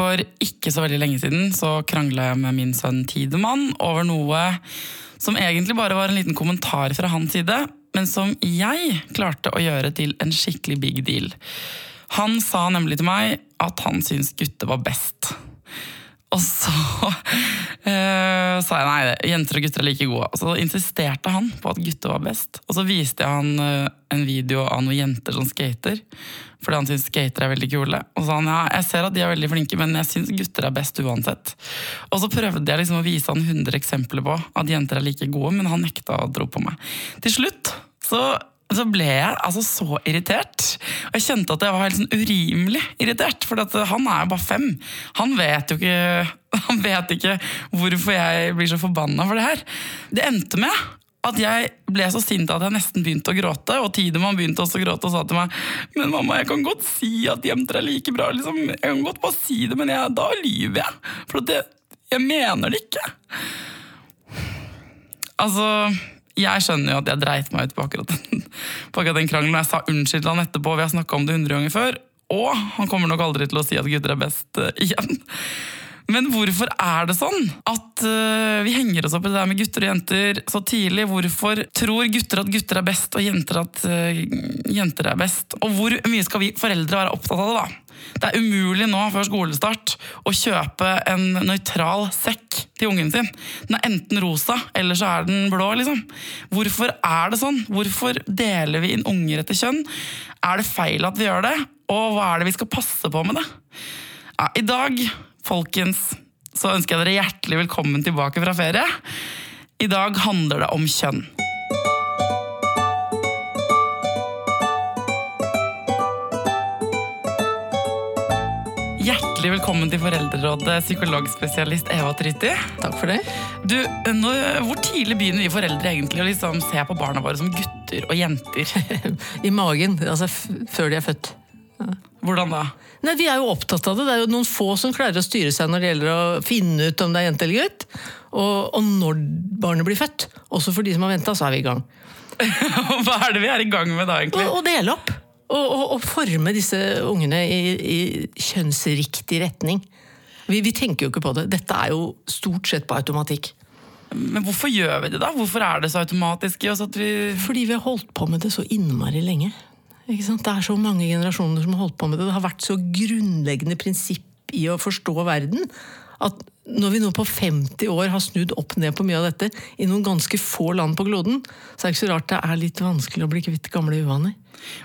For ikke så veldig lenge siden så krangla jeg med min sønn Tidemann over noe som egentlig bare var en liten kommentar fra hans side, men som jeg klarte å gjøre til en skikkelig big deal. Han sa nemlig til meg at han syntes gutter var best. Og så uh, sa jeg nei, jenter og gutter er like gode. Og så insisterte han på at gutter var best. Og så viste jeg han uh, en video av noen jenter som skater. Fordi han syns skater er veldig kule. Og så sa han ja, jeg ser at de er veldig flinke, men jeg syns gutter er best uansett. Og så prøvde jeg liksom å vise han 100 eksempler på at jenter er like gode, men han nekta å dro på meg. Til slutt så så ble jeg altså så irritert. Og jeg kjente at jeg var helt sånn urimelig irritert, for han er jo bare fem. Han vet jo ikke, han vet ikke hvorfor jeg blir så forbanna for det her. Det endte med at jeg ble så sint at jeg nesten begynte å gråte. Og Tidemann begynte også å gråte og sa til meg Men mamma, jeg kan godt si at jenter er like bra. Liksom. Jeg kan godt bare si det, men jeg, da lyver jeg. For det, jeg mener det ikke. Altså jeg skjønner jo at jeg dreit meg ut på akkurat den, på akkurat den krangelen. Og jeg sa unnskyld til han etterpå, vi har snakka om det hundre ganger før. Og han kommer nok aldri til å si at gutter er best uh, igjen. Men hvorfor er det sånn at uh, vi henger oss opp i det der med gutter og jenter så tidlig? Hvorfor tror gutter at gutter er best, og jenter at uh, jenter er best? Og hvor mye skal vi foreldre være opptatt av det, da? Det er umulig nå før skolestart å kjøpe en nøytral sekk til ungen sin. Den er enten rosa, eller så er den blå. liksom. Hvorfor er det sånn? Hvorfor deler vi inn unger etter kjønn? Er det feil at vi gjør det? Og hva er det vi skal passe på med det? Ja, I dag, folkens, så ønsker jeg dere hjertelig velkommen tilbake fra ferie. I dag handler det om kjønn. Hjertelig velkommen til Foreldrerådet, psykologspesialist Eva Trytti. Takk for det. Du, nå, Hvor tidlig begynner vi foreldre egentlig å liksom se på barna våre som gutter og jenter? I magen. Altså før de er født. Ja. Hvordan da? Nei, Vi er jo opptatt av det. Det er jo noen få som klarer å styre seg når det gjelder å finne ut om det er jente eller gutt. Og, og når barnet blir født. Også for de som har venta, så er vi i gang. Hva er det vi er i gang med da, egentlig? Å dele opp å, forme disse ungene i, i kjønnsriktig retning. Vi, vi, tenker jo ikke på det. Dette er jo stort sett på automatikk. Men hvorfor gjør vi det, da? Hvorfor er det så automatisk i oss at vi Fordi vi har holdt på med det så innmari lenge. Det er så mange generasjoner som har holdt på med det. Det har vært så grunnleggende prinsipp i å forstå verden at når vi nå på 50 år har snudd opp ned på mye av dette i noen ganske få land på kloden, så er det ikke så rart det er litt vanskelig å bli kvitt gamle uvaner.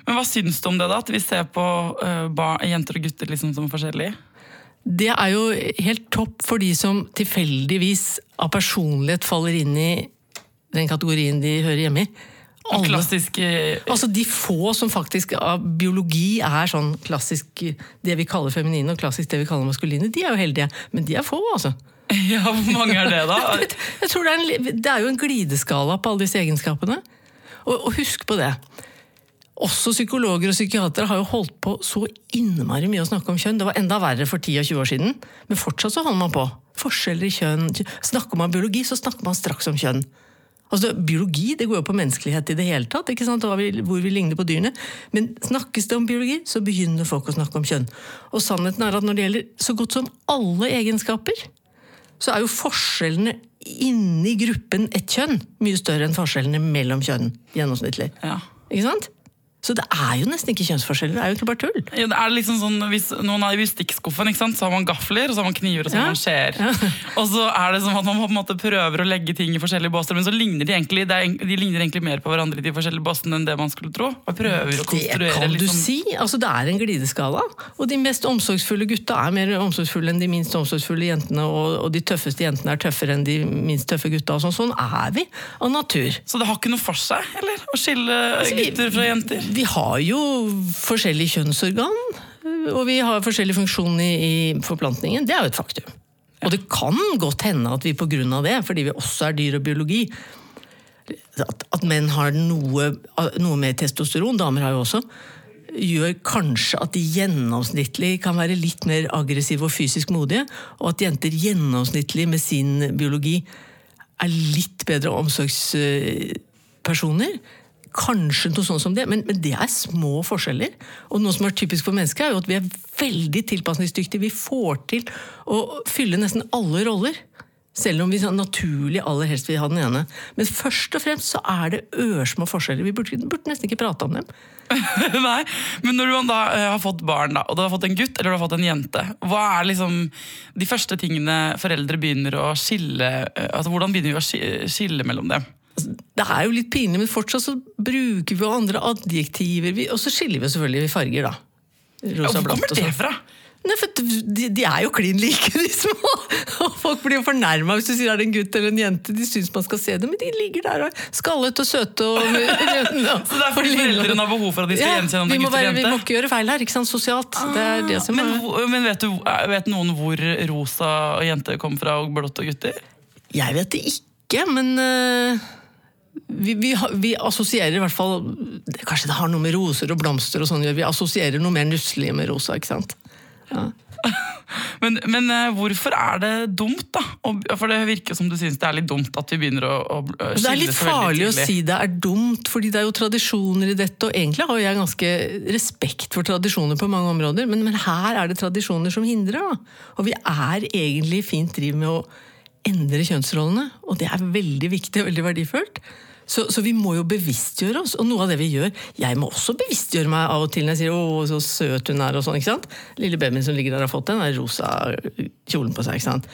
Men hva syns du om det, da? At vi ser på uh, bar, jenter og gutter liksom som forskjellige? Det er jo helt topp for de som tilfeldigvis av personlighet faller inn i den kategorien de hører hjemme i. Alle, klassiske Altså De få som faktisk av biologi er sånn klassisk det vi kaller feminine, og klassisk det vi kaller maskuline, de er jo heldige. Men de er få, altså. Ja, Hvor mange er det, da? Jeg tror det er, en, det er jo en glideskala på alle disse egenskapene. Og, og husk på det. Også psykologer og psykiatere har jo holdt på så innmari mye å snakke om kjønn. Det var enda verre for 10 og 20 år siden, men fortsatt så holder man på. Forskjeller i kjønn. Snakker man biologi, så snakker man straks om kjønn. Altså, Biologi det går jo på menneskelighet i det hele tatt, ikke sant? hvor vi ligner på dyrene. Men snakkes det om biologi, så begynner folk å snakke om kjønn. Og sannheten er at når det gjelder så godt som alle egenskaper, så er jo forskjellene inni gruppen ett kjønn mye større enn forskjellene mellom kjønn gjennomsnittlig. Ja. Ikke sant? Så det er jo nesten ikke kjønnsforskjeller. Det er jo ikke bare tull. Ja, det er liksom sånn, Hvis noen er i stikkskuffen, så har man gafler, og så har man kniver og så har man skjeer. Ja. Og så er det som at man på en måte prøver å legge ting i forskjellige båser, men så ligner de egentlig de ligner egentlig mer på hverandre i de forskjellige båsene enn det man skulle tro. Og prøver å konstruere Det kan du liksom. si. Altså, det er en glideskala. Og de mest omsorgsfulle gutta er mer omsorgsfulle enn de minst omsorgsfulle jentene, og, og de tøffeste jentene er tøffere enn de minst tøffe gutta. Sånn, sånn er vi av natur. Så det har ikke noe for seg, eller? Å skille altså, gutter fra jenter? Vi har jo forskjellig kjønnsorgan, og vi har forskjellig funksjon i, i forplantningen. Det er jo et faktum. Og det kan godt hende at vi pga. det, fordi vi også er dyr og biologi, at, at menn har noe, noe mer testosteron, damer har jo også, gjør kanskje at de gjennomsnittlig kan være litt mer aggressive og fysisk modige, og at jenter gjennomsnittlig med sin biologi er litt bedre omsorgspersoner kanskje noe sånt som det, men, men, det er små forskjeller. Og noe som er typisk for mennesker, er jo at vi er veldig tilpasningsdyktige. Vi får til å fylle nesten alle roller. Selv om vi sånn naturlig aller helst vil ha den ene. Men først og fremst så er det ørsmå forskjeller. Vi burde, burde nesten ikke prate om dem. Nei, Men når du da uh, har fått barn, da, og du har fått en gutt eller du har fått en jente, hva er liksom de første tingene foreldre begynner å skille uh, altså Hvordan begynner vi å skille mellom dem? Det er jo litt pinlig, men fortsatt så bruker vi jo andre adjektiver. og så skiller vi selvfølgelig i farger, da. Rosa, Hvor kommer det fra? Nei, for de, de, er jo klin like, de små! Og folk blir jo fornærma hvis du sier det er en gutt eller en jente. De syns man skal se dem, men de ligger der og skallet og søte og Så det er fordi foreldrene har behov for at de skal ja, gjenkjenne om det er gutt eller jente? Vi må ikke gjøre feil her, ikke sant? Sosialt. Ah, det er det som men, er... men vet, du, vet noen hvor rosa og jente kom fra, og blått og gutter? Jeg vet det ikke, men uh vi, vi, vi, assosierer i hvert fall Kanskje det har noe med roser og blomster og sånn Vi assosierer noe mer nusselig med rosa. ikke sant? Ja. men, men, eh, hvorfor er det dumt, da? For det virker som du syns det er litt dumt at vi begynner å, å skille Det er litt farlig å si det er dumt, fordi det er jo tradisjoner i dette. Og egentlig har jeg ganske respekt for tradisjoner på mange områder, men, men her er det tradisjoner som hindrer. Da. Og vi er egentlig fint driv med å endre kjønnsrollene, og det er veldig viktig og veldig verdifullt. Så, så, vi må jo bevisstgjøre oss, og noe av det vi gjør Jeg må også bevisstgjøre meg av og til når jeg sier 'å, så søt hun er', og sånn. ikke sant? Lille babyen som ligger der har fått den, der rosa kjolen på seg. ikke sant?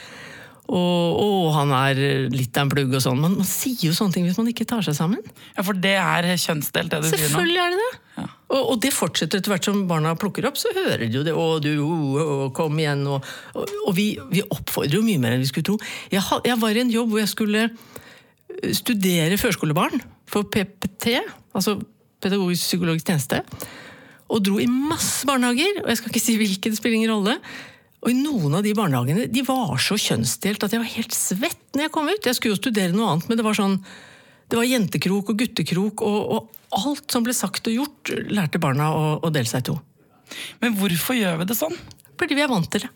Og 'å, han er litt av en plugg' og sånn. Man, man, sier jo sånne ting hvis man ikke tar seg sammen. Ja, For det er kjønnsdelt, det du sier nå? Selvfølgelig er det det. Ja. Og, og, det fortsetter etter hvert som barna plukker opp, så hører de jo det. 'Å, du, å, å, kom igjen'. Og, og, og vi, vi, oppfordrer jo mye mer enn vi skulle tro. Jeg, jeg var i en jobb hvor jeg skulle studere førskolebarn for PPT, altså Pedagogisk psykologisk tjeneste. Og dro i masse barnehager, og jeg skal ikke si hvilken, det spiller ingen rolle. Og i noen av de barnehagene de var så kjønnsdelt at jeg var helt svett når jeg kom ut. Jeg skulle jo studere noe annet, men det var sånn det var jentekrok og guttekrok, og, og alt som ble sagt og gjort, lærte barna å, å dele seg i to. Men hvorfor gjør vi det sånn? Fordi vi er vant til det.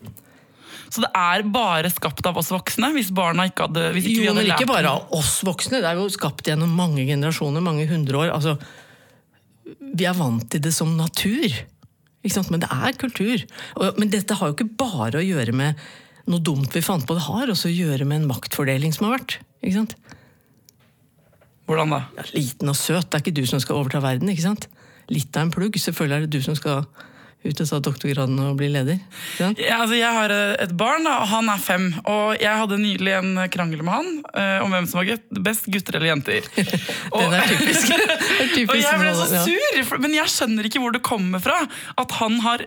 Så det er bare skapt av oss voksne? hvis barna ikke hadde hvis ikke Jo, men ikke bare av oss voksne. Det er jo skapt gjennom mange generasjoner, mange hundre år. Altså, vi er vant til det som natur. Men det er kultur. Men dette har jo ikke bare å gjøre med noe dumt vi fant på. Det har også å gjøre med en maktfordeling som har vært. Ikke sant? Hvordan da? Ja, liten og søt. Det er ikke du som skal overta verden. ikke sant? Litt av en plugg. Selvfølgelig er det du som skal ut og ta doktorgraden og bli leder? Ja? Ja, altså jeg har et barn, da, og han er fem. Og jeg hadde nylig en krangel med han uh, om hvem som var best, gutter eller jenter. Den er typisk. er typisk og jeg ble så sur, for, men jeg skjønner ikke hvor det kommer fra. At han har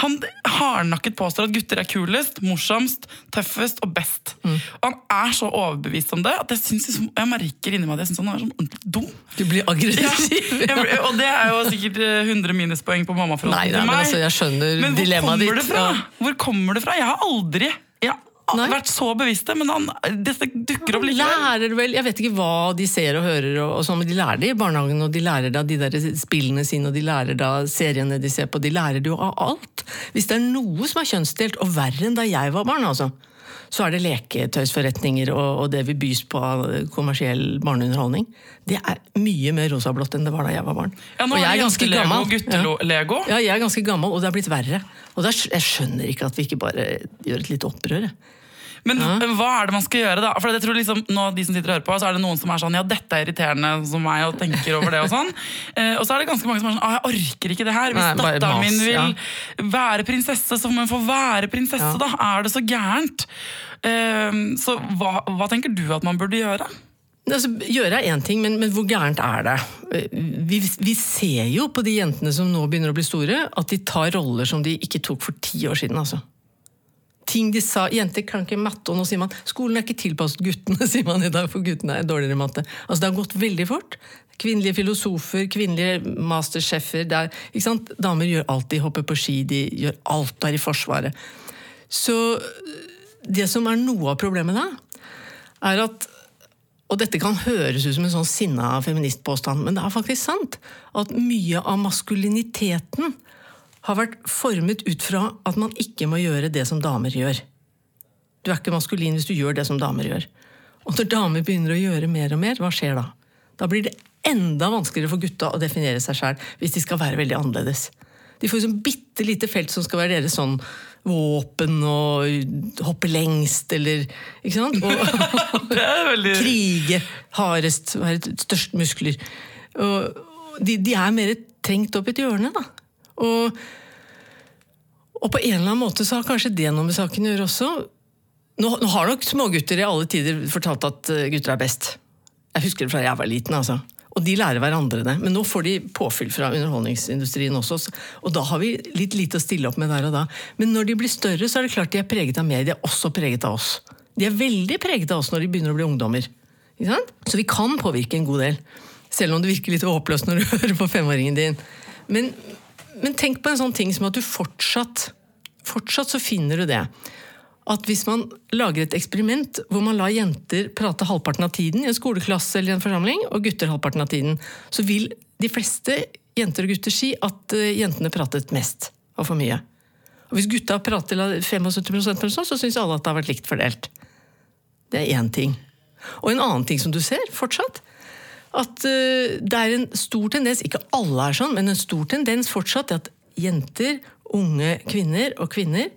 Han hardnakket påstår at gutter er kulest, morsomst, tøffest og best. Mm. Og han er så overbevist om det at jeg, synes, liksom, jeg merker inni meg at jeg syns han er sånn ordentlig dum. Du blir aggressiv. Ja, jeg, og det er jo sikkert 100 minuspoeng på mammafronten til meg. Altså, jeg skjønner dilemmaet ditt. Det fra? Hvor kommer det fra? Jeg har aldri jeg har vært så bevisste, men han, dette dukker opp likevel. Vel, Jeg vet ikke hva de ser og hører, og, og sånn, men de lærer det i barnehagen. Og de lærer da de der spillene sine, og de lærer da seriene de ser på. De lærer det jo av alt. Hvis det er noe som er kjønnsdelt, og verre enn da jeg var barn, altså så er det leketøysforretninger og, og det vi bys på av kommersiell barneunderholdning. Det er mye mer rosablått enn det var da jeg var barn. Ja, nå og jeg er ganske gammel. Guttelego. Ja. ja, jeg er ganske gammel, og det er blitt verre. Og er, jeg skjønner ikke at vi ikke bare gjør et lite opprør. Men ja. hva er det man skal gjøre, da? For jeg tror liksom, nå, de som sitter og hører på, så er det noen som er sånn Ja, dette er irriterende som meg, og tenker over det og sånn. Eh, og så er det ganske mange som er sånn Å, jeg orker ikke det her. Hvis datteren min vil ja. være prinsesse, så må hun få være prinsesse, ja. da. Er det så gærent? Eh, så hva, hva tenker du at man burde gjøre? Altså, gjøre er én ting, men, men, hvor gærent er det? Vi, vi, ser jo på de jentene som nå begynner å bli store, at de tar roller som de ikke tok for ti år siden. altså ting de sa. Jenter kan ikke matte, og nå sier man skolen er ikke tilpasset guttene, sier man i dag, for guttene er dårligere matte. Altså Det har gått veldig fort. Kvinnelige filosofer, kvinnelige mastersjefer. Damer gjør alt. De hopper på ski, de gjør alt, der i Forsvaret. Så det som er noe av problemet da, er at og dette kan høres ut som en sånn sinna feministpåstand, men det er faktisk sant. At mye av maskuliniteten har vært formet ut fra at man ikke må gjøre det som damer gjør. Du er ikke maskulin hvis du gjør det som damer gjør. Og når damer begynner å gjøre mer og mer, hva skjer da? Da blir det enda vanskeligere for gutta å definere seg sjæl hvis de skal være veldig annerledes. De får sånn bitte lite felt som skal være deres sånn våpen og hoppe lengst, eller Ikke sant? Og, Det veldig krige hardest, være størst muskler. Og de, de er mer trengt opp i et hjørne, da. Og, og på en eller annen måte så har kanskje det noe med saken å gjøre også. Nå, nå har nok smågutter i alle tider fortalt at eh, gutter er best. Jeg husker det fra jeg var liten. altså. Og de lærer hverandre det. Men nå får de påfyll fra underholdningsindustrien også. Og da har vi litt lite å stille opp med der og da. Men når de blir større, så er det klart de er preget av er også preget av oss. De er veldig preget av oss når de begynner å bli ungdommer. Så vi kan påvirke en god del. Selv om det virker litt håpløst når du hører på femåringen din. Men, men tenk på en sånn ting som at du fortsatt Fortsatt så finner du det at hvis man lager et eksperiment hvor man lar jenter prate halvparten av tiden i en skoleklasse eller i en forsamling, og gutter halvparten av tiden, så vil de fleste jenter og gutter si at eh, jentene pratet mest og for mye. Og hvis gutta prater 75% eller sånn, så syns alle at det har vært likt fordelt. Det er én ting. Og en annen ting som du ser fortsatt, at eh, det er en stor tendens, ikke alle er sånn, men en stor tendens fortsatt at jenter, unge kvinner og kvinner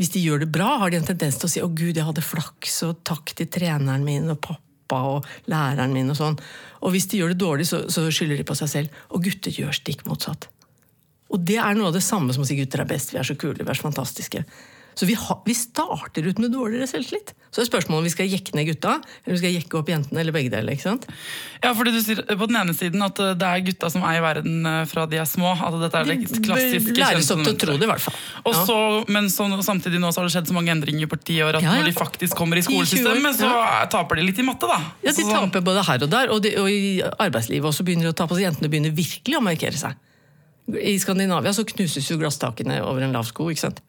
hvis de gjør det bra, har de en tendens til å si 'Å, gud, jeg hadde flaks', og 'takk til treneren min og pappa og læreren min', og sånn. Og hvis de gjør det dårlig, så, så skylder de på seg selv. Og gutter gjør stikk motsatt. Og det er noe av det samme som å si 'gutter er best', vi er så kule, vi er så fantastiske'. Så vi, ha, vi starter ut med dårligere selvtillit. Så er spørsmålet om vi skal jekke ned gutta, eller vi skal jekke opp jentene, eller begge deler. ikke sant? Ja, fordi du sier på den ene siden at eh, det er gutta som eier verden eh, fra de er små. at dette er De det klassiske læres opp til å tro det, i hvert fall. Ja. så, men så, samtidig nå så har det skjedd så mange endringer på ti år at Ja, ja. når de faktisk kommer i skolesystemet, så taper de litt i matte, da. Ja, De taper både her og der, og, de, og i arbeidslivet også begynner de å tape. Så jentene begynner virkelig å markere seg. I Skandinavia så knuses jo glasstakene over en lav sko. ikke sant?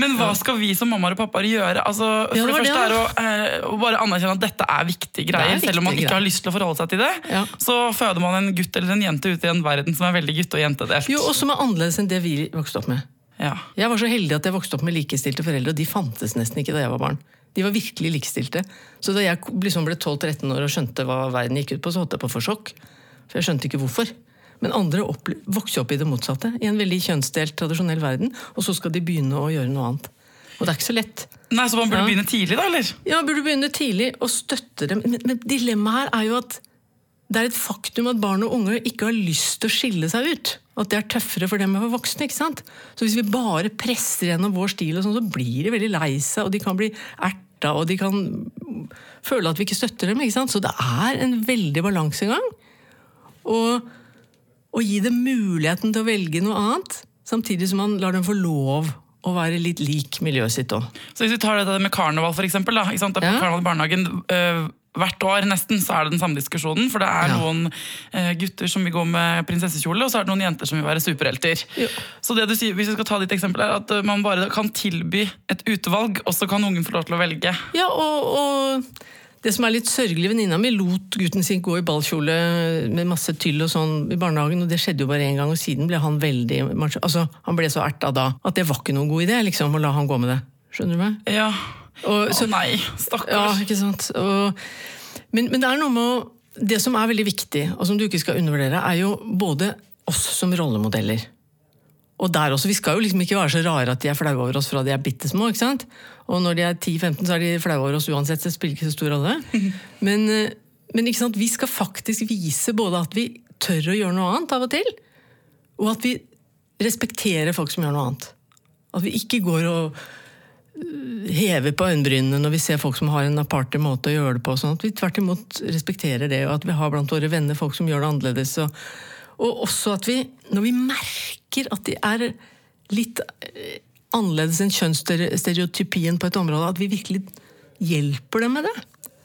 Men hva skal vi som mammaer og pappaer gjøre? Altså, for Ja, det det første det, er å, eh, å bare anerkjenne at dette er viktige greier, viktige selv om man ikke har lyst til å forholde seg til det. Ja. Så føder man en gutt eller en jente ut i en verden som er veldig gutte- og jentedelt. Jo, og som er annerledes enn det vi vokste opp med. Ja. Jeg var så heldig at jeg vokste opp med likestilte foreldre, og de fantes nesten ikke da jeg var barn. De var virkelig likestilte. Så da jeg liksom ble 12-13 år og skjønte hva verden gikk ut på, så holdt jeg på å få sjokk. For jeg skjønte ikke hvorfor. Men andre vokser opp i det motsatte, i en veldig kjønnsdelt, tradisjonell verden, og så skal de begynne å gjøre noe annet. Og det er ikke så lett. Nei, Så man burde Ja. begynne tidlig, da? eller? Ja, man burde begynne tidlig og støtte dem. Men, men dilemmaet her er jo at det er et faktum at barn og unge ikke har lyst til å skille seg ut. At det er tøffere for dem enn for voksne. ikke sant? Så hvis vi bare presser gjennom vår stil, og sånn, så blir de veldig lei seg, og de kan bli erta, og de kan føle at vi ikke støtter dem. ikke sant? Så det er en veldig balansegang. Og å gi dem muligheten til å velge noe annet, samtidig som man lar dem få lov å være litt lik miljøet sitt òg. Så Hvis vi tar dette med karneval, for eksempel, da, ikke sant? Det på Ja. karneval i barnehagen øh, Hvert år nesten så er det den samme diskusjonen. For det er Ja. noen øh, gutter som vil gå med prinsessekjole, og så er det noen jenter som vil være superhelter. Ja. Så det du sier, hvis vi skal ta ditt eksempel er at øh, man bare kan tilby et utvalg, og så kan ungen få lov til å velge. Ja, og, og det som er litt sørgelig, venninna mi lot gutten sin gå i ballkjole med masse tyll og sånn i barnehagen, og det skjedde jo bare én gang, og siden ble han veldig altså, Han ble så erta da at det var ikke noen god idé liksom, å la han gå med det. Skjønner du meg? Ja. Og, Å nei, stakkars. ja, ikke sant? Og, men, men det er noe med å Det som er veldig viktig, og som du ikke skal undervurdere, er jo både oss som rollemodeller. Og der også, Vi skal jo liksom ikke være så rare at de er flaue over oss fra de er bitte små. ikke sant? Og når de er 10-15, så er de flaue over oss uansett. Det spiller ikke så stor rolle. Men, eh, men ikke sant? vi skal faktisk vise både at vi tør å gjøre noe annet av og til, og at vi respekterer folk som gjør noe annet. At vi ikke går og øh, hever på øyenbrynene når vi ser folk som har en aparte måte å gjøre det på. Sånn at vi tvert imot respekterer det, og at vi har blant våre venner folk som gjør det annerledes. Og, og også at vi, når vi merker at de er litt eh, annerledes enn kjønnsstereotypien på et område, at vi virkelig hjelper dem med det.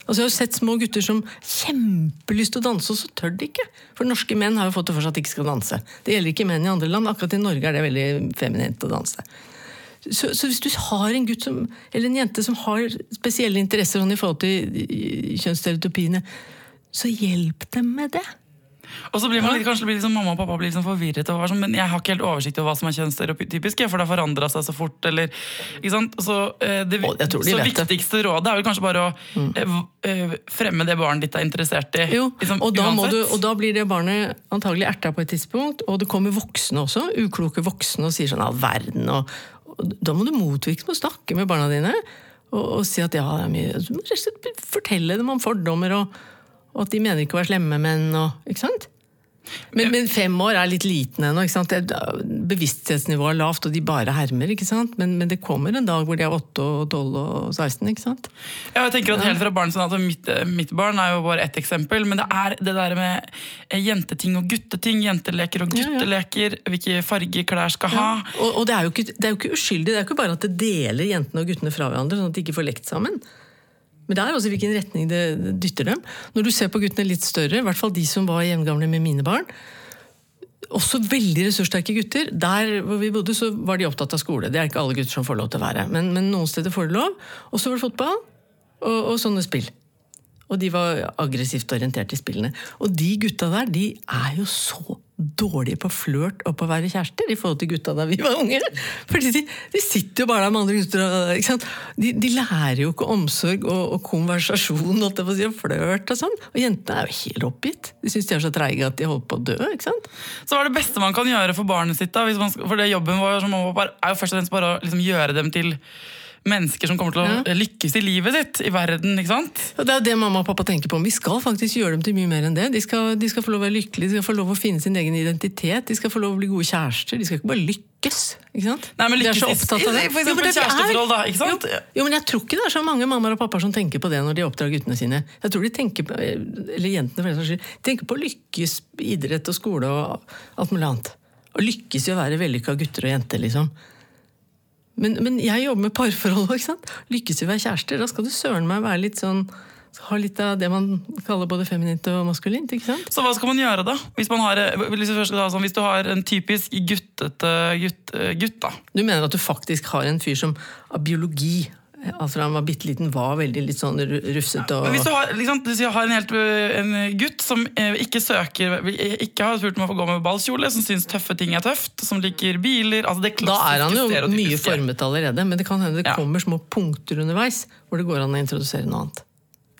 Altså Jeg har sett små gutter som kjempelyst til å danse, og så tør de ikke. For norske menn har jo fått det for seg at de ikke skal danse. Det gjelder ikke menn i andre land. Akkurat i Norge er det veldig feminint å danse. Så, så hvis du har en gutt som, eller en jente som har spesielle interesser sånn i forhold til kjønnsstereotypiene, så hjelp dem med det. Og så blir man litt, kanskje blir liksom, mamma og pappa blir liksom forvirret, og sånn, men jeg har ikke helt oversikt over hva som er kjønnsstereotypisk, for det har forandra seg så fort. Eller? Så, eh, det, de så viktigste rådet er vel kanskje bare å mm. eh, fremme det barnet ditt er interessert i. Jo, liksom, og, da må du, og da blir det barnet antagelig erta på et tidspunkt, og det kommer voksne også, ukloke voksne, og sier sånn all verden, og, og da må du motvirke med å snakke med barna dine, og, og si at ja, det er mye, fortelle dem om fordommer, og, og at de mener ikke å være slemme menn, og? Men, men fem år er litt liten ennå. Bevissthetsnivået er lavt, og de bare hermer. ikke sant? Men, men det kommer en dag hvor de er 8, og 12 og 16. ikke sant? Ja, jeg tenker at helt fra barn, sånn mitt, mitt barn er jo bare ett eksempel, men det er det der med eh, jenteting og gutteting, jenteleker og gutteleker, hvilke farger klær skal ha. Og, og det, er ikke, det er jo ikke uskyldig, det er jo ikke bare at det deler jentene og guttene fra hverandre, sånn at de ikke får lekt sammen. Men det er også hvilken retning det dytter dem. Når du ser på guttene litt større, i hvert fall de som var jevngamle med mine barn, også veldig ressurssterke gutter. Der hvor vi bodde, så var de opptatt av skole. Det er ikke alle gutter som får lov til å være. Men, men noen steder får de lov. Og så var det fotball og, og sånne spill. Og de var aggressivt orientert i spillene. Og de gutta der, de er jo så dårlige på flørt og på å være kjærester i forhold til gutta da vi var unge. Fordi de, de sitter jo bare der med andre gutter. De, de lærer jo ikke omsorg og, og konversasjon å si, og flørt og sånn. Og jentene er jo helt oppgitt. De syns de er så treige at de holder på å dø. ikke sant? Så hva er det beste man kan gjøre for barnet sitt? da? Skal- for det jobben vår som og er jo først og fremst bare å liksom gjøre dem til mennesker som kommer til å Ja. lykkes i livet sitt, i verden. ikke sant? Og det er det mamma og pappa tenker på. Vi skal faktisk gjøre dem til mye mer enn det. De skal, de skal få lov å være lykkelige, de skal få lov å finne sin egen identitet, de skal få lov å bli gode kjærester. De skal ikke bare lykkes. ikke sant? Nei, men De er så opptatt av det. for eksempel kjæresteforhold, da, ikke sant? Jo, jo, men jeg tror ikke det er så mange mammaer og pappaer som tenker på det når de oppdrar guttene sine. Jeg tror de tenker på, eller jentene for den saks skyld, tenker på å lykkes idrett og skole og alt mulig annet. Og lykkes i å være vellykka gutter og jenter, liksom. Men, men jeg jobber med parforhold ikke sant? Lykkes vi å være kjærester. Da skal du søren meg være litt sånn ha litt av det man kaller både feminint og maskulint. ikke sant? Så hva skal man gjøre, da? Hvis, man har, hvis, sånn, hvis du har en typisk guttete gutt, eh, gutt da. Du mener at du faktisk har en fyr som av biologi altså han var bitte liten, var veldig litt sånn ru- rufsete og Hvis du har, liksom, du har en, helt, øh, en gutt som eh, ikke søker Ikke har spurt om å få gå med ballkjole, som syns tøffe ting er tøft, som liker biler altså det Da er han jo mye formet allerede, men det kan hende det Ja. kommer små punkter underveis hvor det går an å introdusere noe annet.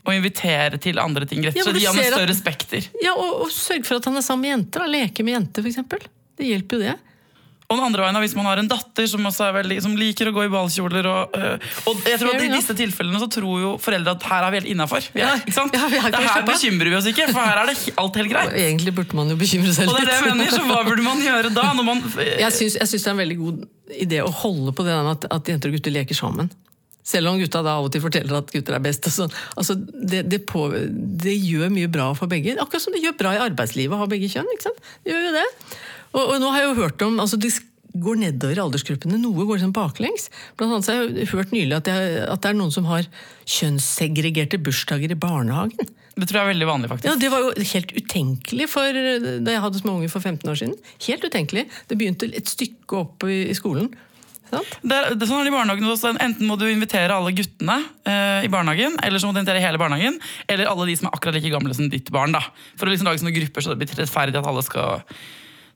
Og invitere til andre ting. Rett Ja, og slett gi han et at- større spekter. Ja, og, og sørg for at han er sammen med jenter. Da. Leke med jenter, f.eks. Det hjelper jo det. Og den andre veien er hvis man har en datter som, veldig, som liker å gå i ballkjoler. Og, øh, og jeg tror at I disse tilfellene så tror jo foreldre at her er vi helt innafor. Ja, er her bekymrer vi oss ikke, for her er det alt helt greit. Egentlig burde man jo bekymre seg Og det er det jeg mener, så Hva burde man gjøre da? Man, Jeg syns, jeg syns det er en veldig god idé å holde på det der med at, at jenter og gutter leker sammen. Selv om gutta da av og til forteller at gutter er best. sånn. Altså, det, det, på, det gjør mye bra for begge. Akkurat som det gjør bra i arbeidslivet å ha begge kjønn. ikke sant? Det gjør jo det. Og, og nå har jeg jo hørt om altså Det går nedover i aldersgruppene. Noe går liksom baklengs. Blant annet så har jeg hørt nylig at, jeg, at det er noen som har kjønnssegregerte bursdager i barnehagen. det tror jeg er veldig vanlig, faktisk. Ja, Det var jo helt utenkelig for, da jeg hadde små unger for 15 år siden. Helt utenkelig. Det begynte et stykke opp i, i skolen. Det er, det er sånn i barnehagen også. Enten må du invitere alle guttene eh, i barnehagen, eller så må du invitere hele barnehagen, eller alle de som er akkurat like gamle som ditt barn. da. For å liksom lage sånne grupper så det blir rettferdig at alle skal...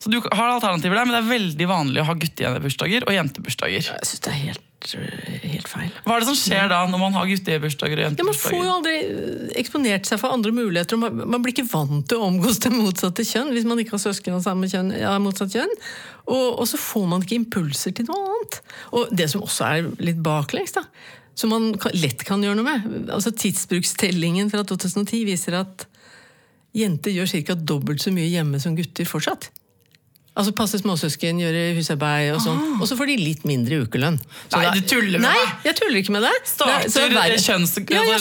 Så du har alternativer der, men det er veldig vanlig å ha guttebursdager og jentebursdager. Jeg synes det er helt, øh, helt feil. Hva er det som skjer da når man har guttebursdager og Ja, Man får jo aldri øh, eksponert seg for andre muligheter. Man, man blir ikke vant til å omgås det motsatte kjønn hvis man ikke har søsken av samme kjønn. Ja, motsatt kjønn. Og, og så får man ikke impulser til noe annet. Og det som også er litt baklengs, da, som man kan, lett kan gjøre noe med altså Tidsbrukstellingen fra 2010 viser at jenter gjør ca. dobbelt så mye hjemme som gutter fortsatt. Altså Passe småsøsken, gjøre husarbeid og sånn. Og så får de litt mindre ukelønn. Så Ah. Nei, du tuller med Nei, meg. jeg tuller ikke med deg. Starter er- er ja, ja,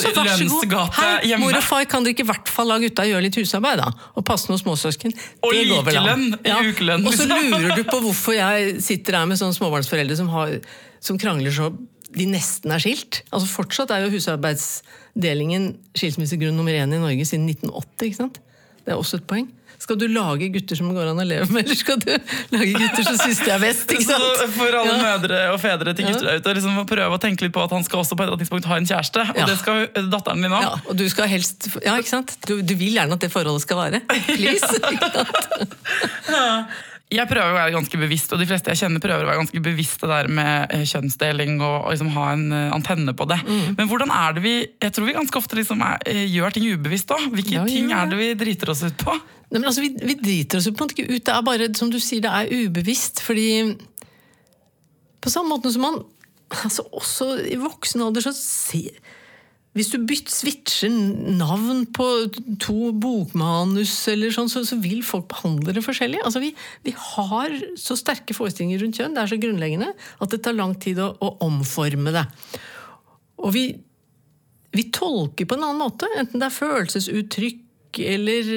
Hei, hjemme. Mor og far kan dere ikke i hvert fall la gutta gjøre litt husarbeid, da? Og passe noen småsøsken. Og Det likelønn i ukelønn, Og så liksom. lurer du på hvorfor jeg sitter her med sånne småbarnsforeldre som, har, som krangler så de nesten er skilt. Altså Fortsatt er jo husarbeidsdelingen skilsmissegrunn nummer én i Norge siden 1980. ikke sant? Det Det er også et poeng. Skal du lage gutter som går an å leve med, eller skal du lage gutter som syns de er best? For alle Ja. mødre og fedre til gutter der ute, liksom prøve å tenke litt på at han skal også på et eller annet tidspunkt ha en kjæreste. Og Ja. det skal datteren din òg. Ja, og du skal helst Ja, ikke sant? Du, du vil gjerne at det forholdet skal vare. Please. sant? Jeg prøver å være ganske bevisst, og de fleste jeg kjenner prøver å være ganske bevisst det der med eh, kjønnsdeling og, og liksom ha en eh, antenne på det. Mm. Men hvordan er det vi Jeg tror vi ganske ofte liksom er, eh, gjør ting ubevisst òg. Hvilke Ja, ting er det vi driter oss ut på? Nei, men altså, vi, vi driter oss på en måte ikke ut. Det er bare, som du sier, det er ubevisst. Fordi på samme måte som man altså Også i voksen alder så ser Hvis du bytter, switcher navn på to bokmanus, eller sånn, så, så vil folk behandle det forskjellig. Altså, vi, vi har så sterke forestillinger rundt kjønn, det er så grunnleggende, at det tar lang tid å, å omforme det. Og vi, vi tolker på en annen måte, enten det er følelsesuttrykk eller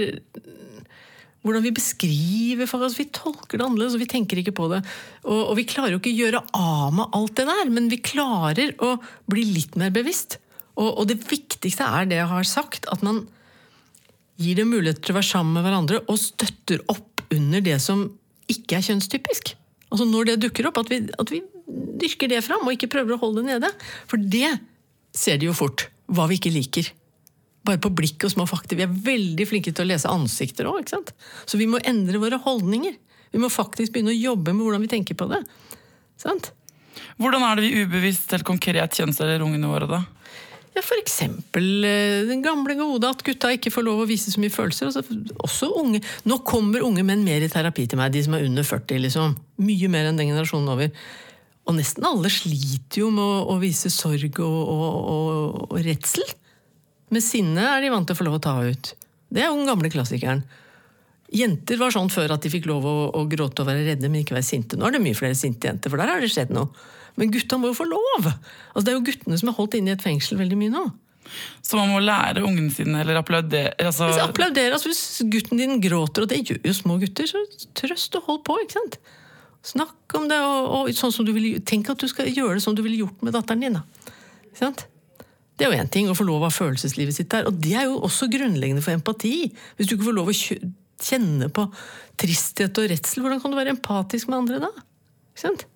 hvordan vi beskriver for oss. vi tolker det annerledes, og vi tenker ikke på det. Og, og vi klarer jo ikke å gjøre av med alt det der, men vi klarer å bli litt mer bevisst. Og, og det viktigste er det jeg har sagt, at man gir dem mulighet til å være sammen med hverandre og støtter opp under det som ikke er kjønnstypisk. Altså Når det dukker opp, at vi, at vi dyrker det fram, og ikke prøver å holde det nede. For det ser de jo fort, hva vi ikke liker. Bare på blikk og små fakta. Vi er veldig flinke til å lese ansikter òg. Så vi må endre våre holdninger. Vi må faktisk begynne å jobbe med hvordan vi tenker på det. Sant? Hvordan er det vi ubevisst helt konkret kjønnsdeler ungene våre, da? Ja, eksempel eh, den gamle gode at gutta ikke får lov å vise så mye følelser. Altså, også unge. Nå kommer unge menn mer i terapi til meg, de som er under 40. liksom. Mye mer enn den generasjonen over. Og nesten alle sliter jo med å, å vise sorg og, og, og, og redsel. Med sinne er de vant til å få lov å ta ut. Det er jo den gamle klassikeren. Jenter var sånn før at de fikk lov å, å gråte og være redde, men ikke være sinte. Nå er det mye flere sinte jenter, for der har det skjedd noe. Men gutta må jo få lov! Altså, det er jo guttene som er holdt inne i et fengsel veldig mye nå. Så man må lære ungene sine, eller applaudere altså, Hvis, applauderer, altså, hvis gutten din gråter, og det gjør jo små gutter, så trøst og hold på. ikke sant? Snakk om det, og, og sånn som du vil, tenk at du skal gjøre det som du ville gjort med datteren din. da. Ikke sant? Det er jo én ting å få lov av følelseslivet sitt der, og det er jo også grunnleggende for empati. Hvis du ikke får lov å kjenne på tristhet og redsel, hvordan kan du være empatisk med andre da? Ikke sant?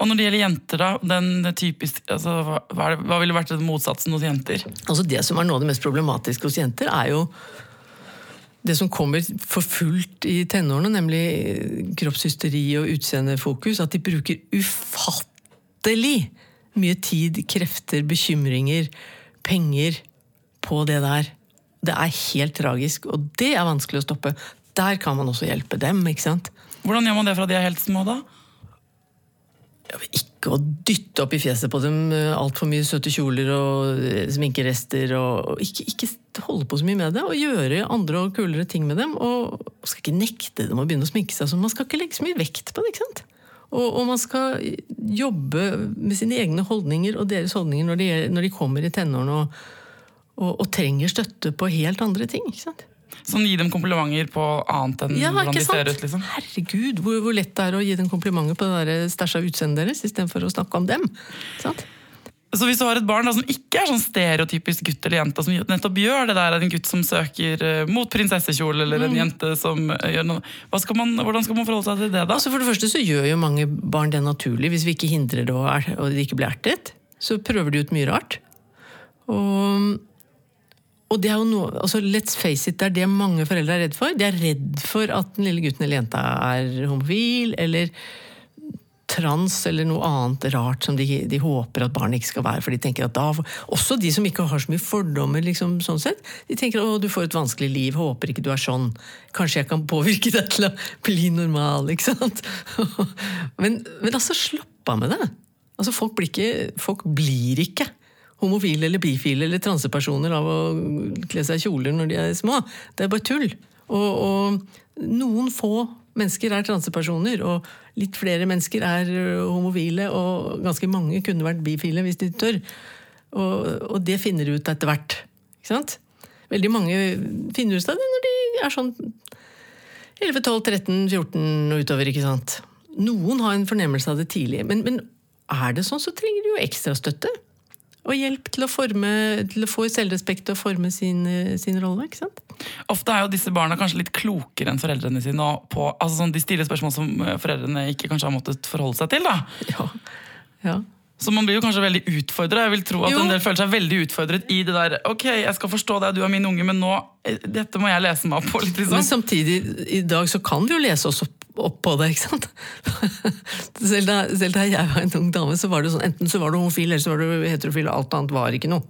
Og når det gjelder jenter, da, den typisk, altså, hva, hva det- hva ville vært motsatsen hos jenter? Altså Det som er noe av det mest problematiske hos jenter, er jo det som kommer for fullt i tenårene, nemlig kroppshysteri og utseendefokus. At de bruker ufattelig mye tid, krefter, bekymringer, penger på det der. Det er helt tragisk, og det er vanskelig å stoppe. Der kan man også hjelpe dem. ikke sant? Hvordan gjør man det fra de er helt små, da? Ikke å dytte opp i fjeset på dem altfor mye søte kjoler og eh, sminkerester. og ikke, ikke holde på så mye med det, og gjøre andre og kulere ting med dem. Og man skal ikke nekte dem å begynne å sminke seg. Så man skal ikke legge så mye vekt på det. ikke sant? Og, og man skal jobbe med sine egne holdninger og deres holdninger når de, når de kommer i tenårene og, og, og trenger støtte på helt andre ting. ikke sant? Sånn gi dem komplimenter på annet enn Ja, hvordan de ser ut? liksom. Herregud, hvor, hvor lett det er å gi dem komplimenter på det stæsja utseendet deres, istedenfor å snakke om dem. Sant? Så hvis du har et barn da, som ikke er sånn stereotypisk gutt eller jente, som nettopp gjør det der, er en gutt som søker eh, mot prinsessekjole, eller Mm. en jente som eh, gjør noe skal man, Hvordan skal man forholde seg til det, da? Altså For det første så gjør jo mange barn det naturlig, hvis vi ikke hindrer det og, er, og de ikke blir ertet. Så prøver de ut mye rart. Og, og det er jo noe altså Let's face it, det er det mange foreldre er redd for. De er redd for at den lille gutten eller jenta er homofil eller trans eller noe annet rart som de, de håper at barnet ikke skal være. For de tenker at da, Også de som ikke har så mye fordommer, liksom, sånn sett. De tenker å, du får et vanskelig liv, håper ikke du er sånn. Kanskje jeg kan påvirke deg til å bli normal. ikke sant? men, men altså, slapp av med det. Altså, folk blir ikke, folk blir ikke homofile eller bifile eller transepersoner av å kle seg i kjoler når de er små. Det er bare tull. Og, og noen få mennesker er transepersoner, og litt flere mennesker er homofile, og ganske mange kunne vært bifile hvis de tør. Og, og det finner de ut etter hvert. Ikke sant? Veldig mange finner ut av det når de er sånn 11, 12, 13, 14 og utover. ikke sant? Noen har en fornemmelse av det tidlig, men, men er det sånn, så trenger de jo ekstra støtte. Og hjelp til å, forme, til å få selvrespekt og forme sin, eh, sin rolle. ikke sant? Ofte er jo disse barna kanskje litt klokere enn foreldrene sine. På, altså sånn, de stiller spørsmål som eh, foreldrene ikke kanskje har måttet forholde seg til. da. Ja. ja. Så man blir jo kanskje veldig utfordra. Jeg vil tro at Jo. en del føler seg veldig utfordret i det der Ok, jeg skal forstå deg, du er min unge, men nå eh, Dette må jeg lese meg opp på. litt Men liksom. samtidig, i dag så kan vi jo lese oss opp, opp på det, ikke sant? selv, da, selv da jeg var en ung dame, så var det sånn enten så var du homofil, eller så var du heterofil, alt annet var ikke noe.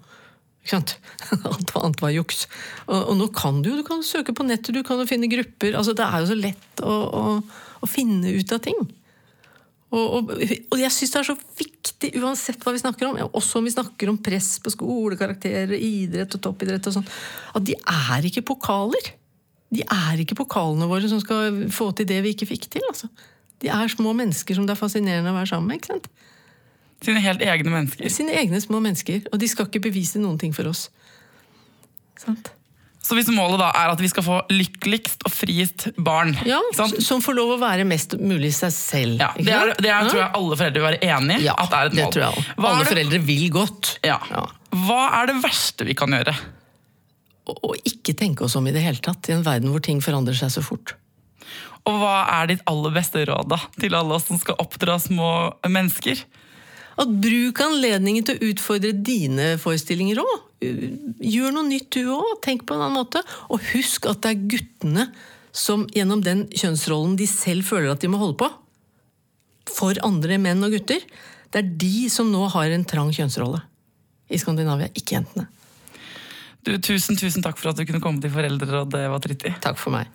Ikke sant? Alt annet var juks. Og, og nå kan du jo du kan søke på nettet, du kan jo finne grupper. altså Det er jo så lett å, å, å finne ut av ting. Og, og, og jeg syns det er så viktig, uansett hva vi snakker om, også om vi snakker om press på skole, karakterer, idrett og toppidrett og sånn, at de er ikke pokaler. De er ikke pokalene våre som skal få til det vi ikke fikk til. altså. De er små mennesker som det er fascinerende å være sammen med. ikke sant? Sine helt egne mennesker. Sine egne små mennesker. Og de skal ikke bevise noen ting for oss. Sant? Så hvis målet da er at vi skal få lykkeligst og friest barn Ja, sant? Som får lov å være mest mulig seg selv. Ja, det, er, det er, tror jeg alle foreldre vil være enig i. Ja, at det er et mål. tror jeg. Alle det- foreldre vil godt. Ja. Ja. Hva er det verste vi kan gjøre? Og ikke tenke oss om i det hele tatt, i en verden hvor ting forandrer seg så fort. Og hva er ditt aller beste råd da, til alle oss som skal oppdra små mennesker? At bruk anledningen til å utfordre dine forestillinger òg. Gjør noe nytt du òg. Tenk på en annen måte. Og husk at det er guttene som gjennom den kjønnsrollen de selv føler at de må holde på, for andre menn og gutter, det er de som nå har en trang kjønnsrolle i Skandinavia, ikke jentene. Du, tusen, tusen takk for at du kunne komme til Foreldrerådet, Eva Tritti. Takk for meg.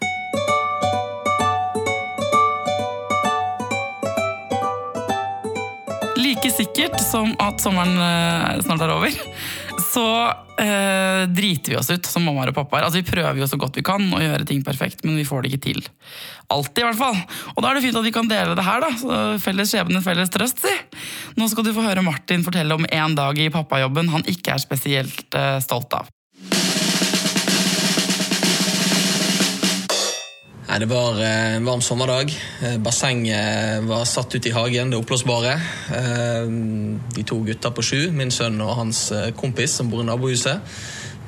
Like sikkert som at sommeren eh, snart er over, så eh, driter vi oss ut som mammaer og pappaer. Altså, vi prøver jo så godt vi kan å gjøre ting perfekt, men vi får det ikke til. Alltid, i hvert fall. Og da er det fint at vi kan dele det her, da. Så felles skjebne, felles trøst, si. Nå skal du få høre Martin fortelle om en dag i pappajobben han ikke er spesielt eh, stolt av. Nei, Det var eh, en varm sommerdag. Eh, Bassenget var satt ut i hagen, det oppblåsbare. Eh, De to gutta på sju, min sønn og hans kompis som bor i nabohuset,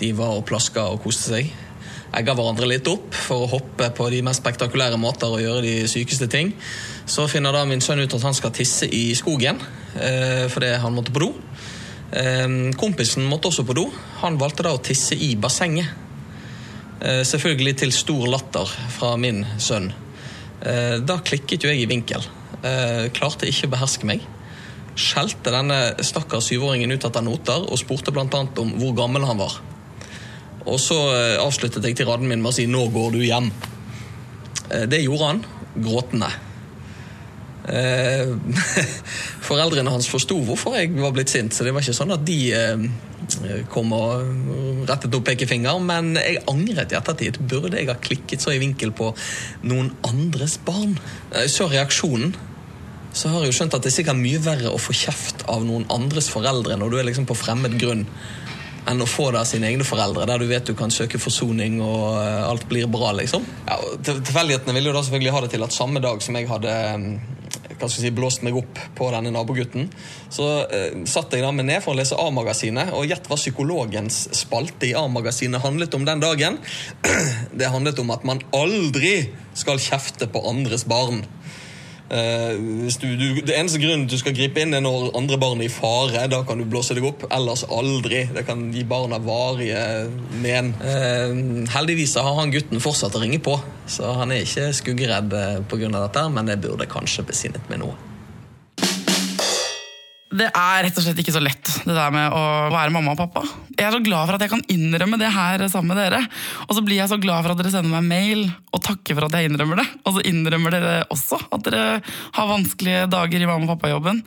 de var og plaska og koste seg. Egga hverandre litt opp for å hoppe på de mest spektakulære måter og gjøre de sykeste ting. Så finner da min sønn ut at han skal tisse i skogen fordi han måtte på do. Kompisen måtte også på do. Han valgte da å tisse i bassenget. Eh, Selvfølgelig til stor latter fra min sønn. Eh, Da klikket jo jeg i vinkel. Eh, Klarte ikke å beherske meg. Skjelte denne stakkars syvåringen ut etter noter og spurte bl.a. om hvor gammel han var. Og så avsluttet jeg til raden min med å si 'nå går du hjem'. Det gjorde han, gråtende. Eh, Foreldrene hans forsto hvorfor jeg var blitt sint, så det var ikke sånn at de eh, kom og rettet opp pekefinger. Men jeg angret i ettertid. Burde jeg ha klikket så i vinkel på noen andres barn? Jeg så reaksjonen, så har jeg jo skjønt at det er sikkert mye verre å få kjeft av noen andres foreldre når du er liksom på fremmed grunn, enn å få det av sine egne foreldre, der du vet du kan søke forsoning og eh, alt blir bra, liksom. Ja, Tilfeldighetene ville jo da selvfølgelig ha det til at samme dag som jeg hadde eh, hva skal jeg si, blåst meg opp på denne nabogutten, så eh, satt jeg da meg ned for å lese A-magasinet, og gjett hva psykologens spalte i A-magasinet handlet om den dagen. Det handlet om at man aldri skal kjefte på andres barn. Eh, hvis du, du, det eneste grunnen du skal gripe inn er når andre barn er i fare. Da kan du blåse deg opp. Ellers aldri. Det kan gi barna varige men. Uh, heldigvis har han gutten fortsatt å ringe på, så han er ikke skuggeredd pga. grunn av dette, men jeg burde kanskje besinnet meg noe. Det er rett og slett ikke så lett, det der med å være mamma og pappa. Jeg er så glad for at jeg kan innrømme det her sammen med dere. Og så blir jeg så glad for at dere sender meg mail og takker for at jeg innrømmer det. Og så innrømmer dere også at dere har vanskelige dager i mamma- og pappajobben.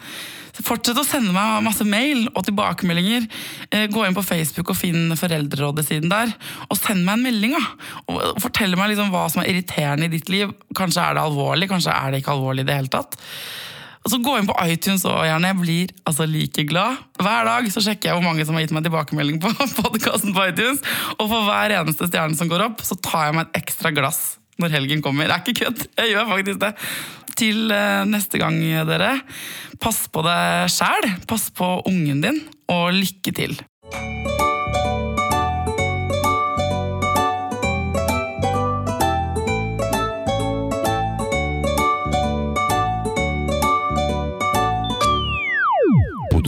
Fortsett å sende meg masse mail og tilbakemeldinger. Eh, Gå inn på Facebook og finn Foreldrerådet-siden der. Og send meg en melding. da. Og Fortell meg liksom hva som er irriterende i ditt liv. Kanskje er det alvorlig, kanskje er det ikke alvorlig i det hele tatt. Så Gå inn på iTunes og gjerne. Jeg blir altså like glad. Hver dag så sjekker jeg hvor mange som har gitt meg tilbakemelding på podkasten på iTunes. Og for hver eneste stjerne som går opp, så tar jeg meg et ekstra glass når helgen kommer. Det er ikke kødd. Jeg gjør faktisk det. til eh, neste gang, dere. Pass på deg sjæl, pass på ungen din, og lykke til.